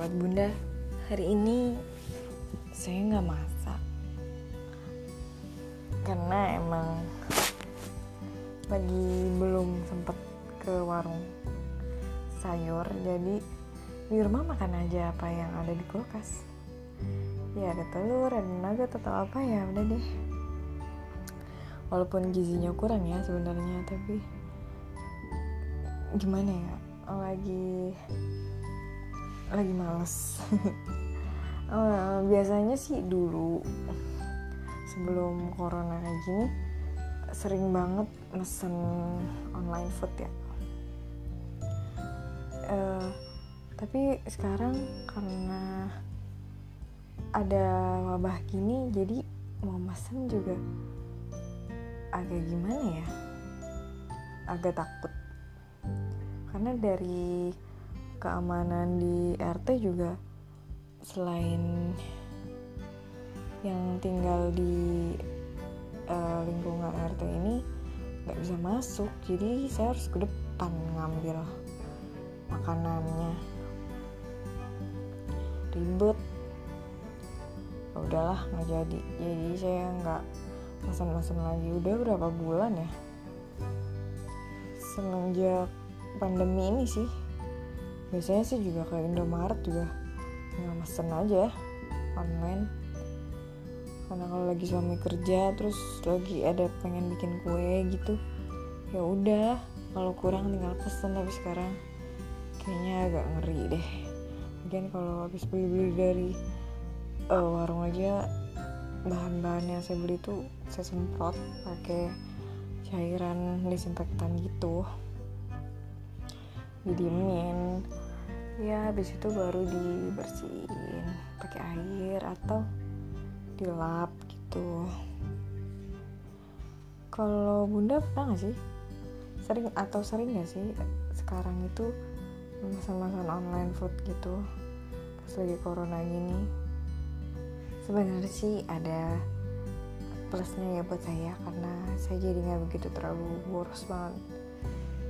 sahabat bunda hari ini saya nggak masak. Karena emang lagi belum sempet ke warung sayur jadi di rumah makan aja apa yang ada di kulkas. Ya ada telur ada nugget atau apa ya udah deh. Walaupun gizinya kurang ya sebenarnya tapi gimana ya lagi lagi males. Uh, biasanya sih dulu sebelum corona kayak gini sering banget mesen online food ya. Uh, tapi sekarang karena ada wabah gini jadi mau mesen juga agak gimana ya? Agak takut. Karena dari keamanan di RT juga selain yang tinggal di uh, lingkungan RT ini nggak bisa masuk. Jadi saya harus ke depan ngambil makanannya. Ribet. Ya udahlah nggak jadi. Jadi saya nggak pesan-pesan lagi. Udah berapa bulan ya? Semenjak pandemi ini sih biasanya sih juga ke Indomaret juga. Nggak mesen aja online. Karena kalau lagi suami kerja terus lagi ada pengen bikin kue gitu ya udah. Kalau kurang tinggal pesen tapi sekarang kayaknya agak ngeri deh. Mungkin kalau habis beli-beli dari uh, warung aja bahan-bahan yang saya beli tuh saya semprot pakai cairan disinfektan gitu. Didiemin ya habis itu baru dibersihin pakai air atau dilap gitu. Kalau bunda pernah gak sih? Sering atau sering gak sih sekarang itu pesan-pesan online food gitu? Pas lagi corona gini. Sebenarnya sih ada plusnya ya buat saya karena saya jadi nggak begitu terlalu boros banget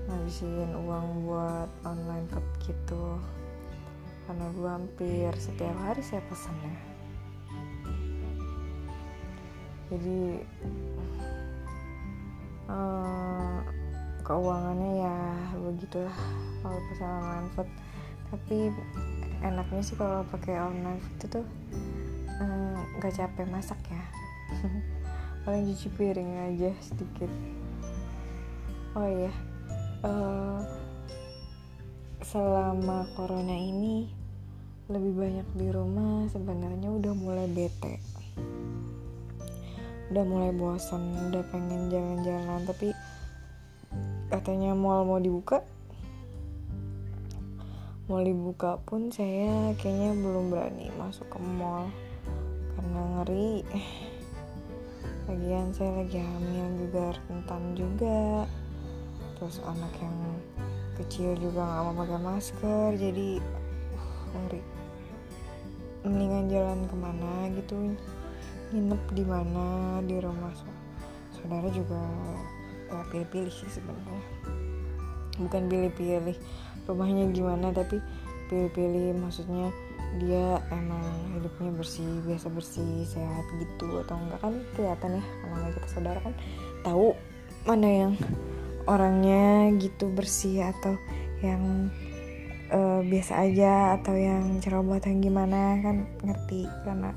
ngabisin uang buat online food gitu karena dulu hampir setiap hari saya pesan ya. Jadi uh, keuangannya ya begitulah kalau pesan online food. Tapi enaknya sih kalau pakai online food itu nggak uh, capek masak ya. Paling cuci piring aja sedikit. Oh iya uh, selama corona ini lebih banyak di rumah sebenarnya udah mulai bete. Udah mulai bosan udah pengen jalan-jalan tapi katanya mall mau dibuka. Mau dibuka pun saya kayaknya belum berani masuk ke mall karena ngeri. Lagian saya lagi hamil juga rentan juga. Terus anak yang kecil juga nggak mau pakai masker jadi uh, ngeri mendingan jalan ke mana gitu. Nginep di mana di rumah saudara juga ya pilih-pilih sih sebenarnya. Bukan pilih-pilih rumahnya gimana tapi pilih-pilih maksudnya dia emang hidupnya bersih biasa bersih sehat gitu atau enggak kan kelihatan ya kalau kita saudara kan tahu mana yang orangnya gitu bersih atau yang uh, biasa aja atau yang ceroboh atau yang gimana kan ngerti karena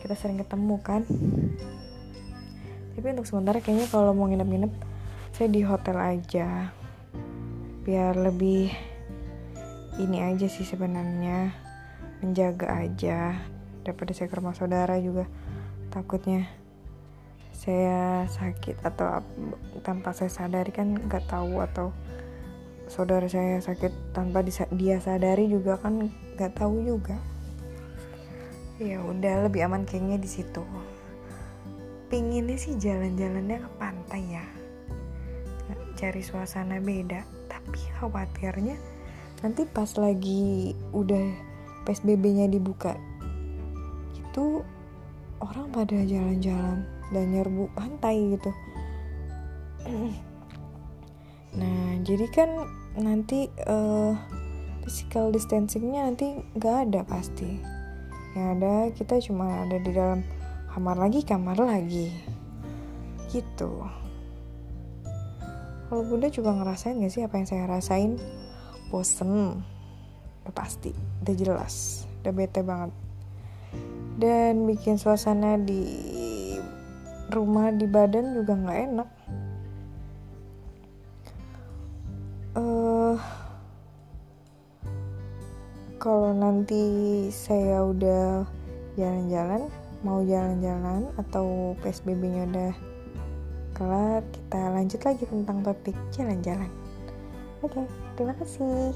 kita sering ketemu kan. Tapi untuk sementara kayaknya kalau mau nginep-nginep saya di hotel aja. Biar lebih ini aja sih sebenarnya menjaga aja daripada saya ke rumah saudara juga takutnya saya sakit atau tanpa saya sadari kan nggak tahu atau saudara saya sakit tanpa dia sadari juga kan nggak tahu juga. Ya udah lebih aman kayaknya di situ. Pinginnya sih jalan-jalannya ke pantai ya. Cari suasana beda. Tapi khawatirnya nanti pas lagi udah PSBB-nya dibuka itu orang pada jalan-jalan dan nyerbu pantai gitu nah jadi kan nanti uh, physical distancingnya nanti nggak ada pasti. Yang ada kita cuma ada di dalam kamar lagi kamar lagi. Gitu. Kalau bunda juga ngerasain gak sih apa yang saya rasain? Bosen. Udah pasti. Udah jelas. Udah bete banget. Dan bikin suasana di rumah di badan juga nggak enak kalau nanti saya udah jalan-jalan mau jalan-jalan atau PSBB-nya udah kelar kita lanjut lagi tentang topik jalan-jalan. Oke terima kasih